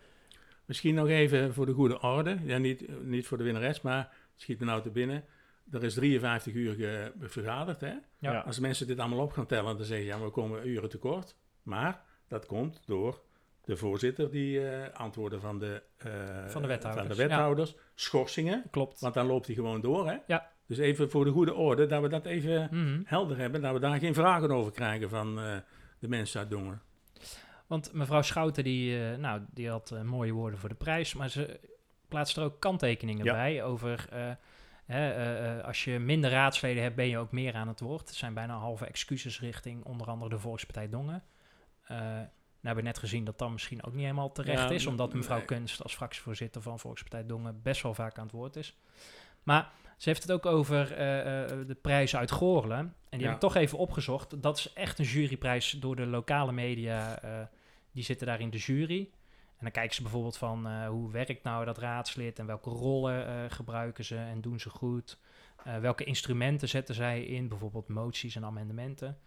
Speaker 2: Misschien nog even voor de goede orde. Ja, niet, niet voor de winnares, maar schiet me nou te binnen. Er is 53 uur vergaderd. Hè?
Speaker 1: Ja.
Speaker 3: Ja.
Speaker 2: Als mensen dit allemaal op gaan tellen, dan zeggen ja, we komen uren tekort. Maar dat komt door de voorzitter die eh, antwoorden van de, eh,
Speaker 1: Van de wethouders,
Speaker 2: van de wethouders. Schorsingen,
Speaker 1: Klopt.
Speaker 2: want dan loopt hij gewoon door. Hè?
Speaker 1: Ja.
Speaker 2: Dus even voor de goede orde, dat we dat even
Speaker 1: Mhm.
Speaker 2: helder hebben. Dat we daar geen vragen over krijgen van eh, de mensen uit Dongen.
Speaker 1: Want mevrouw Schouten, die, nou, die had mooie woorden voor de prijs, maar ze plaatst er ook kanttekeningen
Speaker 2: Ja.
Speaker 1: bij over... hè, als je minder raadsleden hebt, ben je ook meer aan het woord. Er zijn bijna halve excuses richting onder andere de Volkspartij Dongen. Nou hebben we net gezien dat dat misschien ook niet helemaal terecht
Speaker 2: Ja,
Speaker 1: is, omdat
Speaker 2: nee.
Speaker 1: mevrouw Kunst als fractievoorzitter van Volkspartij Dongen best wel vaak aan het woord is. Maar ze heeft het ook over eh, eh, de prijs uit Goorlen. En die
Speaker 2: Ja.
Speaker 1: heb ik toch even opgezocht. Dat is echt een juryprijs door de lokale media. eh, die zitten daar in de jury. En dan kijken ze bijvoorbeeld van hoe werkt nou dat raadslid en welke rollen gebruiken ze en doen ze goed. Welke instrumenten zetten zij in, bijvoorbeeld moties en amendementen.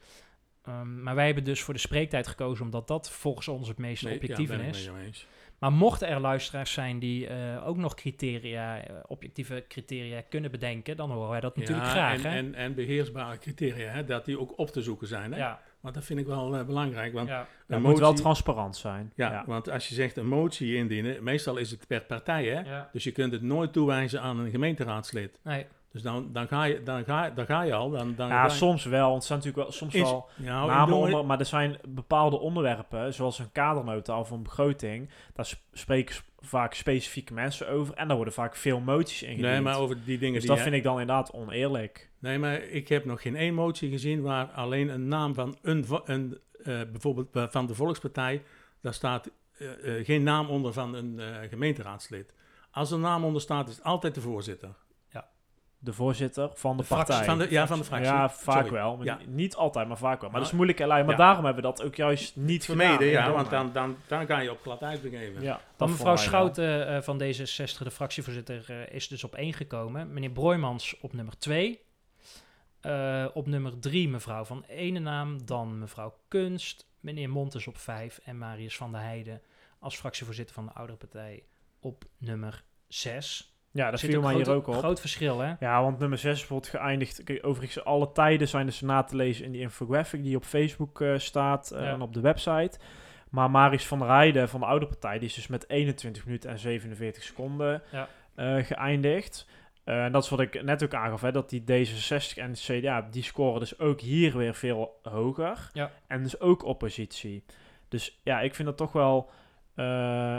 Speaker 1: Ehm, maar wij hebben dus voor de spreektijd gekozen omdat dat volgens ons het meest
Speaker 2: Nee,
Speaker 1: objectief
Speaker 2: ja, ben ik
Speaker 1: is. Maar mochten er luisteraars zijn die eh, ook nog criteria, eh, objectieve criteria kunnen bedenken, dan horen wij dat natuurlijk
Speaker 2: Ja,
Speaker 1: graag.
Speaker 2: En,
Speaker 1: hè?
Speaker 2: en, en beheersbare criteria, hè, dat die ook op te zoeken zijn. Hè?
Speaker 1: ja,
Speaker 2: Want dat vind ik wel eh, belangrijk. Want,
Speaker 1: ja,
Speaker 3: moet wel transparant zijn.
Speaker 2: ja,
Speaker 3: ja.
Speaker 2: want als je zegt een motie indienen, meestal is het per partij. Hè?
Speaker 1: ja.
Speaker 2: Dus je kunt het nooit toewijzen aan een gemeenteraadslid.
Speaker 1: Nee,
Speaker 2: Dus dan, dan, ga, je, dan, ga, dan ga je al. Dan, dan
Speaker 3: Ja, soms wel. Want er zijn natuurlijk wel soms
Speaker 2: Is-
Speaker 3: wel
Speaker 2: Nou, in
Speaker 3: namen onder, maar er zijn bepaalde onderwerpen, zoals een kadernota of een begroting, daar sp- spreken vaak specifieke mensen over en daar worden vaak veel moties ingediend.
Speaker 2: Nee, maar over die dingen
Speaker 3: dus
Speaker 2: die...
Speaker 3: dat vind ik dan inderdaad oneerlijk.
Speaker 2: Nee, maar ik heb nog geen één motie gezien waar alleen een naam van een, een eh, bijvoorbeeld eh, van de Volkspartij, daar staat eh, geen naam onder van een gemeenteraadslid. Als er een naam onder staat, is het altijd de voorzitter.
Speaker 3: De voorzitter van de, partij.
Speaker 2: Van de, ja, van de fractie.
Speaker 3: Ja, vaak
Speaker 2: Sorry.
Speaker 3: wel. Maar
Speaker 2: Ja.
Speaker 3: Niet altijd, maar vaak wel. Maar dat is
Speaker 2: Maar-
Speaker 3: moeilijk. Maar
Speaker 2: Ja.
Speaker 3: daarom hebben we dat ook juist niet
Speaker 2: Vermeden,
Speaker 3: gedaan.
Speaker 2: ja, want dan, dan, dan ga je op glad ijs begeven.
Speaker 3: Ja,
Speaker 1: Dan mevrouw. Schouten eh, van D66, de fractievoorzitter, eh, is dus op één gekomen. Meneer Broijmans op nummer twee. Eh, op nummer drie mevrouw van Enenaam. Dan mevrouw Kunst. Meneer Montes op vijf. En Marius van der Heijden als fractievoorzitter van de oudere partij op nummer zes.
Speaker 3: Ja, dat viel mij hier ook op.
Speaker 1: Groot verschil, hè?
Speaker 3: Ja, want nummer 6 wordt geëindigd. Kijk, overigens, alle tijden zijn dus na te lezen in die infographic die op Facebook eh, staat eh,
Speaker 1: Ja.
Speaker 3: en op de website. Maar Marius van der Heijden van de oude partij, die is dus met 21 minuten en 47 seconden
Speaker 1: Ja.
Speaker 3: eh, geëindigd. En dat is wat ik net ook aangaf, hè, dat die D66 en de CDA, die scoren dus ook hier weer veel hoger.
Speaker 1: Ja.
Speaker 3: En dus ook oppositie. Dus ja, ik vind dat toch wel eh,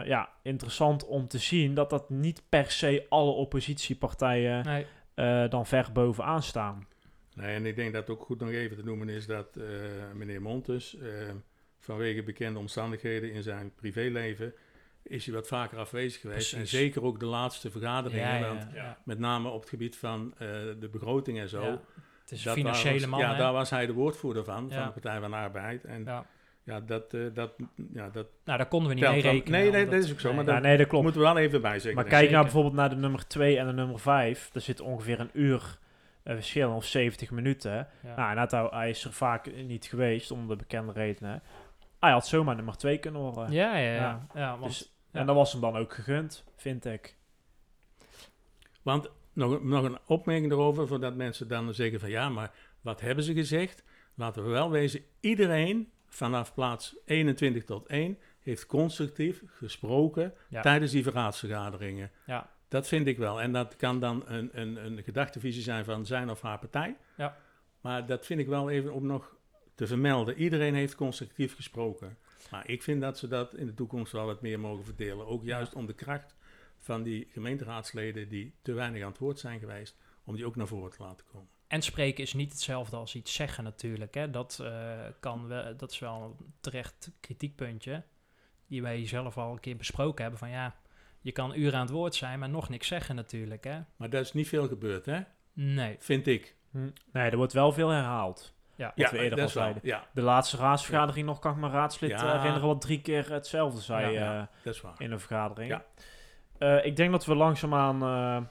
Speaker 3: ja, interessant om te zien dat dat niet per se alle oppositiepartijen
Speaker 1: Nee.
Speaker 3: eh, dan ver bovenaan staan.
Speaker 2: Nee, en ik denk dat ook goed nog even te noemen is dat eh, meneer Montes, vanwege bekende omstandigheden in zijn privéleven, is hij wat vaker afwezig geweest. En zeker ook de laatste vergaderingen,
Speaker 1: Ja, ja,
Speaker 2: want
Speaker 1: ja.
Speaker 2: met name op het gebied van eh, de begroting en zo.
Speaker 1: Ja. Het is
Speaker 2: dat
Speaker 1: financiële
Speaker 2: was-
Speaker 1: man,
Speaker 2: Ja,
Speaker 1: hè?
Speaker 2: daar was hij de woordvoerder van,
Speaker 1: Ja.
Speaker 2: van de Partij van de Arbeid. En ja,
Speaker 1: Ja.
Speaker 2: dat, eh, dat, ja, dat
Speaker 1: Nou, daar konden we niet mee rekenen.
Speaker 2: Nee, nee, dat is ook zo, maar
Speaker 3: Ja,
Speaker 2: dat
Speaker 3: nee, dat klopt.
Speaker 2: moeten we wel even bij zeggen.
Speaker 3: maar kijk nou bijvoorbeeld naar de nummer 2 en de nummer 5. Daar zit ongeveer een uur eh, verschil, of 70 minuten.
Speaker 1: Ja.
Speaker 3: Nou, en dat, hij- hij is er vaak niet geweest, om de bekende redenen. Hij had zomaar nummer 2 kunnen worden.
Speaker 1: Ja, ja, ja.
Speaker 3: Ja.
Speaker 1: ja. want,
Speaker 3: Dus-
Speaker 1: ja.
Speaker 3: En dat was hem dan ook gegund, vind ik.
Speaker 2: Want nog, nog een opmerking erover, voordat mensen dan zeggen van ja, maar wat hebben ze gezegd? Laten we wel wezen, iedereen vanaf plaats 21 tot 1 heeft constructief gesproken
Speaker 1: Ja.
Speaker 2: tijdens die verraadsvergaderingen.
Speaker 1: Ja.
Speaker 2: Dat vind ik wel. En dat kan dan een, een, een gedachtevisie zijn van zijn of haar partij.
Speaker 1: Ja.
Speaker 2: Maar dat vind ik wel even om nog te vermelden. Iedereen heeft constructief gesproken. Maar ik vind dat ze dat in de toekomst wel wat meer mogen verdelen. Ook juist om de kracht van die gemeenteraadsleden die te weinig aan het woord zijn geweest, om die ook naar voren te laten komen.
Speaker 1: En spreken is niet hetzelfde als iets zeggen natuurlijk. Hè. Dat, eh, kan we, dat is wel een terecht kritiekpuntje. Die wij zelf al een keer besproken hebben. Van ja, je kan uren aan het woord zijn, maar nog niks zeggen natuurlijk. Hè.
Speaker 2: Maar dat is niet veel gebeurd, hè?
Speaker 1: Nee.
Speaker 2: Vind ik.
Speaker 3: Hm. Nee, er wordt wel veel herhaald.
Speaker 1: Ja.
Speaker 3: Wat we eerder al
Speaker 2: wel.
Speaker 3: zeiden.
Speaker 2: Ja,
Speaker 3: De laatste raadsvergadering nog kan ik me raadslid
Speaker 2: Ja.
Speaker 3: eh, herinneren wat drie keer hetzelfde zei
Speaker 2: Ja,
Speaker 3: eh,
Speaker 2: ja. dat is waar.
Speaker 3: in een vergadering.
Speaker 2: Ja.
Speaker 3: Eh, ik denk dat we langzaamaan eh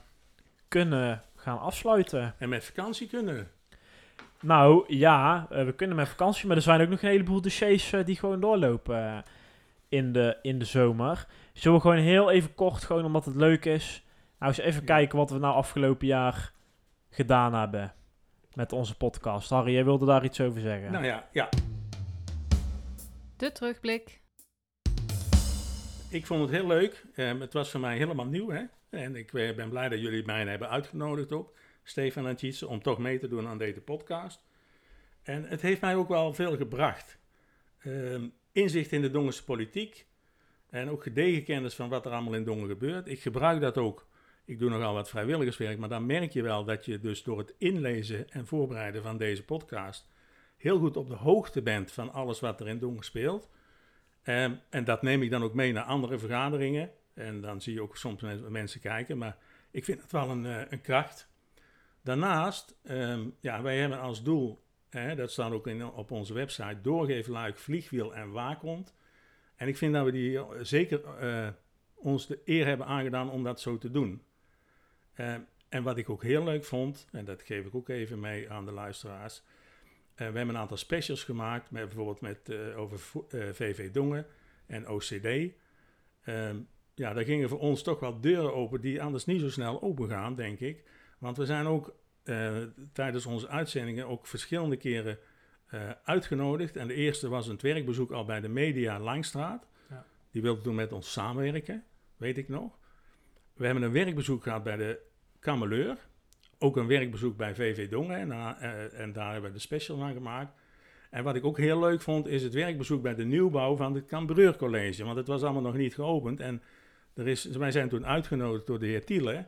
Speaker 3: kunnen gaan afsluiten.
Speaker 2: En met vakantie kunnen.
Speaker 3: Nou ja, eh, we kunnen met vakantie, maar er zijn ook nog een heleboel dossiers eh, die gewoon doorlopen eh, in, de, in de zomer. Zullen we gewoon heel even kort, gewoon omdat het leuk is, nou eens even
Speaker 2: Ja.
Speaker 3: kijken wat we nou afgelopen jaar gedaan hebben met onze podcast. Harry, jij wilde daar iets over zeggen?
Speaker 2: Nou ja, ja,
Speaker 4: De terugblik.
Speaker 2: ik vond het heel leuk. Ehm, het was voor mij helemaal nieuw, hè? En ik eh, ben blij dat jullie mij hebben uitgenodigd ook, Stefan en om toch mee te doen aan deze podcast. En het heeft mij ook wel veel gebracht. Ehm, inzicht in de Dongense politiek en ook gedegen kennis van wat er allemaal in Dongen gebeurt. Ik gebruik dat ook. Ik doe nogal wat vrijwilligerswerk, maar dan merk je wel dat je dus door het inlezen en voorbereiden van deze podcast heel goed op de hoogte bent van alles wat er in Dongen speelt. Ehm, en dat neem ik dan ook mee naar andere vergaderingen. En dan zie je ook soms men- mensen kijken, maar ik vind het wel een, eh, een kracht. Daarnaast, ehm, ja, wij hebben als doel, hè, dat staat ook in, op onze website, doorgeefluik, vliegwiel en waakhond. En ik vind dat we die eh, zeker eh, ons de eer hebben aangedaan om dat zo te doen. En wat ik ook heel leuk vond, en dat geef ik ook even mee aan de luisteraars. eh, we hebben een aantal specials gemaakt, met, bijvoorbeeld met, over VV Dongen en OCD. ehm, ja, daar gingen voor ons toch wel deuren open die anders niet zo snel open gaan, denk ik. Want we zijn ook eh, tijdens onze uitzendingen ook verschillende keren eh, uitgenodigd. En de eerste was een werkbezoek al bij de Media Langstraat.
Speaker 1: Ja.
Speaker 2: Die wilde toen met ons samenwerken, weet ik nog. We hebben een werkbezoek gehad bij de Kameleur. Ook een werkbezoek bij VV Dongen. En, daar- eh, en daar hebben we de special van gemaakt. En wat ik ook heel leuk vond, is het werkbezoek bij de nieuwbouw van het Cambreur College. Want het was allemaal nog niet geopend. En er is, wij zijn toen uitgenodigd door de heer Tiele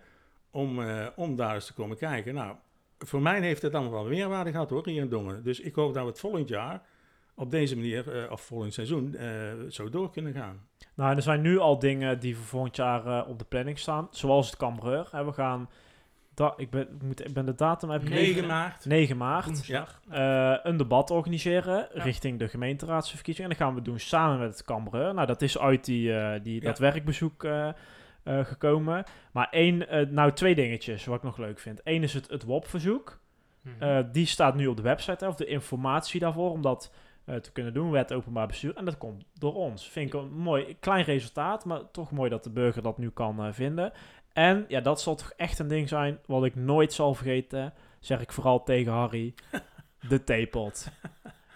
Speaker 2: om, eh, om daar eens te komen kijken. Nou, voor mij heeft het allemaal wel meerwaarde gehad hoor, hier in Dongen. Dus ik hoop dat we het volgend jaar op deze manier, eh, of volgend seizoen, eh, zo door kunnen gaan.
Speaker 3: Nou, er zijn nu al dingen die voor volgend jaar op de planning staan. Zoals het Cambreur. We gaan... Da ik, ben, ik, moet, ik ben de datum... Heb ik
Speaker 2: 9 maart.
Speaker 3: 9 maart.
Speaker 1: Woensdag.
Speaker 3: eh, een debat organiseren
Speaker 1: Ja.
Speaker 3: richting de gemeenteraadsverkiezingen. En dat gaan we doen samen met het Cambreur. Nou, dat is uit die, eh, die, dat werkbezoek eh, gekomen. Maar één, nou twee dingetjes wat ik nog leuk vind. Eén is het, het WOP-verzoek.
Speaker 1: Mhm.
Speaker 3: Die staat nu op de website, hè, of de informatie daarvoor, om dat te kunnen doen. Wet openbaar bestuur. En dat komt door ons. Vind ik een mooi, klein resultaat, maar toch mooi dat de burger dat nu kan vinden. En ja, dat zal toch echt een ding zijn wat ik nooit zal vergeten. Zeg ik vooral tegen Harry. de theepot.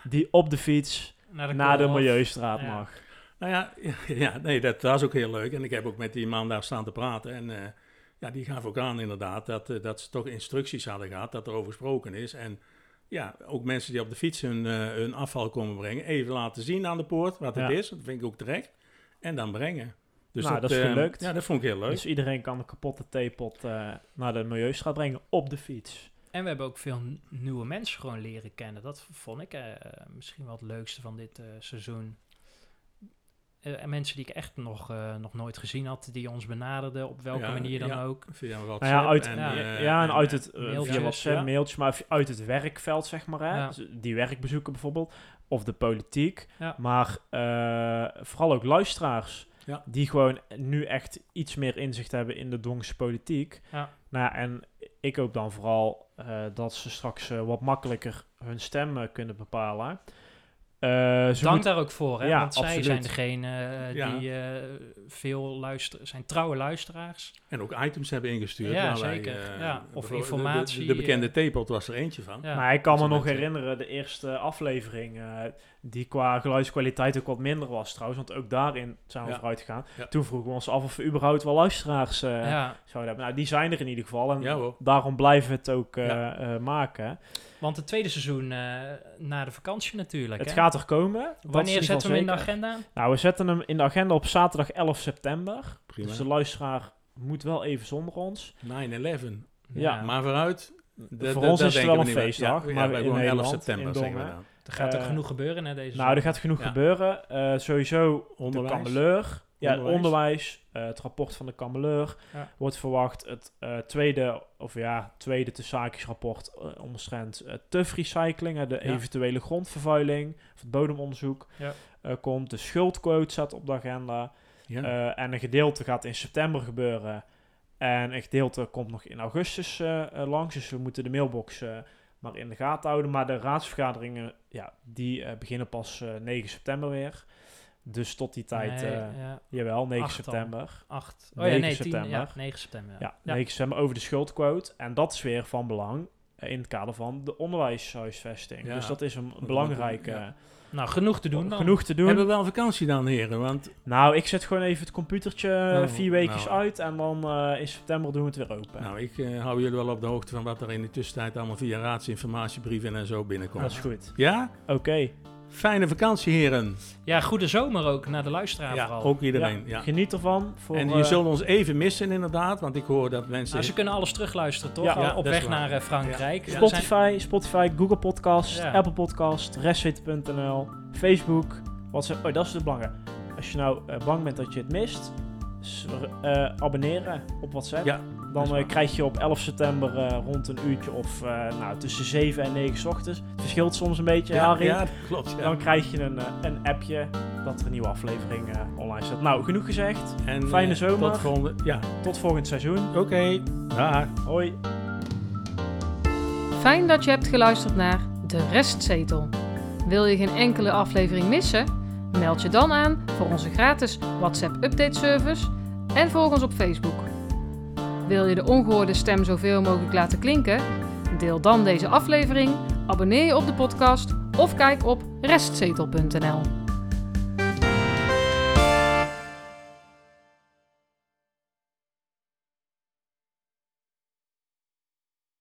Speaker 3: Die op de fiets
Speaker 1: Naar de,
Speaker 3: naar de
Speaker 1: Koolhof.
Speaker 3: Milieustraat
Speaker 1: Ja.
Speaker 3: mag.
Speaker 2: Nou ja, ja nee, dat, is ook heel leuk. En ik heb ook met die man daar staan te praten. En eh, ja, die gaf ook aan inderdaad dat, eh, dat ze toch instructies hadden gehad, dat er over gesproken is. En ja, ook mensen die op de fiets hun, eh, hun afval komen brengen, even laten zien aan de poort wat het
Speaker 3: Ja.
Speaker 2: is. Dat vind ik ook terecht. En dan brengen. Dus
Speaker 3: Nou, dat is
Speaker 2: eh,
Speaker 3: gelukt.
Speaker 2: Ja, dat vond ik heel leuk.
Speaker 3: Dus iedereen kan een kapotte theepot eh, naar de Milieustraat brengen op de fiets.
Speaker 1: En we hebben ook veel nieuwe mensen gewoon leren kennen. Dat vond ik eh, misschien wel het leukste van dit eh, seizoen. Eh, en mensen die ik echt nog, eh, nog nooit gezien had, die ons benaderden, op welke
Speaker 2: Ja,
Speaker 1: manier dan
Speaker 2: ja.
Speaker 1: ook.
Speaker 2: Via WhatsApp.
Speaker 3: Nou ja, uit,
Speaker 2: en,
Speaker 1: ja,
Speaker 3: ja, en uit het
Speaker 1: mailtjes,
Speaker 3: via WhatsApp,
Speaker 2: ja.
Speaker 3: mailtjes, maar uit het werkveld, zeg maar. Hè?
Speaker 1: Ja.
Speaker 3: Dus die werkbezoeken bijvoorbeeld. Of de politiek.
Speaker 1: Ja.
Speaker 3: Maar eh, vooral ook luisteraars.
Speaker 2: Ja.
Speaker 3: Die gewoon nu echt iets meer inzicht hebben in de Dongse politiek.
Speaker 1: Ja.
Speaker 3: Nou ja, en ik hoop dan vooral eh, dat ze straks eh, wat makkelijker hun stem eh, kunnen bepalen. Eh,
Speaker 1: Dank
Speaker 3: moet-
Speaker 1: daar ook voor, hè?
Speaker 3: Ja,
Speaker 1: want zij
Speaker 3: absoluut.
Speaker 1: zijn degene
Speaker 2: Ja.
Speaker 1: die eh, veel luisteren, zijn trouwe luisteraars.
Speaker 2: En ook items hebben ingestuurd.
Speaker 1: Ja,
Speaker 2: wij,
Speaker 1: zeker. Ja, of
Speaker 2: de-
Speaker 1: informatie,
Speaker 2: De, de, bekende theepot was er eentje van.
Speaker 1: Ja.
Speaker 3: Maar ik kan me nog herinneren, de eerste aflevering, eh, die qua geluidskwaliteit ook wat minder was trouwens, want ook daarin zijn we
Speaker 2: Ja.
Speaker 3: vooruit gegaan.
Speaker 2: Ja.
Speaker 3: Toen vroegen we ons af of we überhaupt wel luisteraars eh,
Speaker 1: ja,
Speaker 3: zouden hebben. Nou, die zijn er in ieder geval en daarom blijven we het ook eh, eh, maken.
Speaker 1: want het tweede seizoen na de vakantie natuurlijk.
Speaker 3: Het
Speaker 1: hè?
Speaker 3: gaat er komen.
Speaker 1: Wanneer zetten we hem in de agenda?
Speaker 3: Nou, we zetten hem in de agenda op zaterdag 11 september.
Speaker 2: Prima.
Speaker 3: Dus de luisteraar moet wel even zonder ons.
Speaker 2: 9-11.
Speaker 3: Ja.
Speaker 2: Maar vooruit. de-
Speaker 3: Voor
Speaker 2: de-
Speaker 3: ons is het wel
Speaker 2: we
Speaker 3: een feestdag, maar in
Speaker 2: gewoon 11
Speaker 3: Nederland,
Speaker 2: september
Speaker 3: in
Speaker 2: zeggen we
Speaker 3: Dongen.
Speaker 1: Er gaat ook
Speaker 3: Eh,
Speaker 1: genoeg gebeuren hè, deze
Speaker 3: Nou, er gaat genoeg
Speaker 2: Ja.
Speaker 3: gebeuren. Eh, sowieso
Speaker 2: Onderwijs.
Speaker 3: de Kameleur. Ja, onderwijs.
Speaker 2: Onderwijs.
Speaker 3: eh, het rapport van de Kameleur
Speaker 1: Ja.
Speaker 3: wordt verwacht. Het eh, tweede, of ja, tweede te zaakjesrapport uh, omstrent uh, TUF-recycling, eh, de
Speaker 2: Ja.
Speaker 3: eventuele grondvervuiling, of het bodemonderzoek,
Speaker 1: Ja.
Speaker 3: eh, komt. De schuldquote staat op de agenda.
Speaker 2: Ja.
Speaker 3: Eh, en een gedeelte gaat in september gebeuren. En een gedeelte komt nog in augustus langs. Dus we moeten de mailbox eh, maar in de gaten houden. Maar de raadsvergaderingen, ja, die eh, beginnen pas eh, 9 september weer. Dus tot die tijd,
Speaker 1: Nee,
Speaker 3: eh,
Speaker 1: ja,
Speaker 3: jawel, 9
Speaker 1: Acht dan.
Speaker 3: september.
Speaker 1: 8. Oh ja,
Speaker 3: 9
Speaker 1: nee, 10,
Speaker 3: september.
Speaker 1: ja, 9 september.
Speaker 3: Ja,
Speaker 1: Ja.
Speaker 3: 9 september over de schuldquote. En dat is weer van belang eh, in het kader van de onderwijshuisvesting.
Speaker 2: Ja.
Speaker 3: Dus dat is een belangrijke...
Speaker 1: Nou, genoeg te doen dan.
Speaker 3: Genoeg te doen.
Speaker 2: Hebben we wel vakantie dan, heren? Want
Speaker 3: Nou, ik zet gewoon even het computertje
Speaker 2: Oh,
Speaker 3: vier weekjes
Speaker 2: nou.
Speaker 3: uit. En dan eh, in september doen we het weer open.
Speaker 2: nou, ik eh, hou jullie wel op de hoogte van wat er in de tussentijd allemaal via raadsinformatiebrieven en zo binnenkomt.
Speaker 3: dat is goed.
Speaker 2: Ja?
Speaker 3: Oké.
Speaker 2: Fijne vakantie, heren.
Speaker 1: Ja, goede zomer ook naar de luisteraar
Speaker 2: Ja,
Speaker 1: vooral.
Speaker 2: ook iedereen. Ja.
Speaker 3: Geniet ervan. Voor,
Speaker 2: En je
Speaker 3: eh,
Speaker 2: zult ons even missen, inderdaad. Want ik hoor dat mensen.
Speaker 1: Nou, ze kunnen alles terugluisteren, toch?
Speaker 3: Ja.
Speaker 1: Op weg
Speaker 2: waar.
Speaker 1: naar eh, Frankrijk.
Speaker 3: Spotify, Spotify, Google Podcast,
Speaker 1: Ja.
Speaker 3: Apple Podcast, restwit.nl, Facebook, WhatsApp. Oh, dat is het belangrijke. Als je nou eh, bang bent dat je het mist, eh, abonneren op WhatsApp.
Speaker 2: Ja,
Speaker 3: Dan eh, krijg je op 11 september eh, rond een uurtje of eh, nou, tussen 7 en 9 's ochtends. Het verschilt soms een beetje,
Speaker 2: ja,
Speaker 3: Harry.
Speaker 2: ja, dat klopt. Ja.
Speaker 3: Dan krijg je een, eh, een appje dat er een nieuwe aflevering eh, online staat. Nou, genoeg gezegd.
Speaker 2: En,
Speaker 3: fijne zomer.
Speaker 2: Tot volgende. Ja,
Speaker 3: Tot volgend seizoen.
Speaker 2: oké. Dag.
Speaker 3: Hoi.
Speaker 4: Fijn dat je hebt geluisterd naar De Restzetel. Wil je geen enkele aflevering missen? Meld je dan aan voor onze gratis WhatsApp update service en volg ons op Facebook. Wil je de ongehoorde stem zoveel mogelijk laten klinken? Deel dan deze aflevering, abonneer je op de podcast of kijk op restzetel.nl.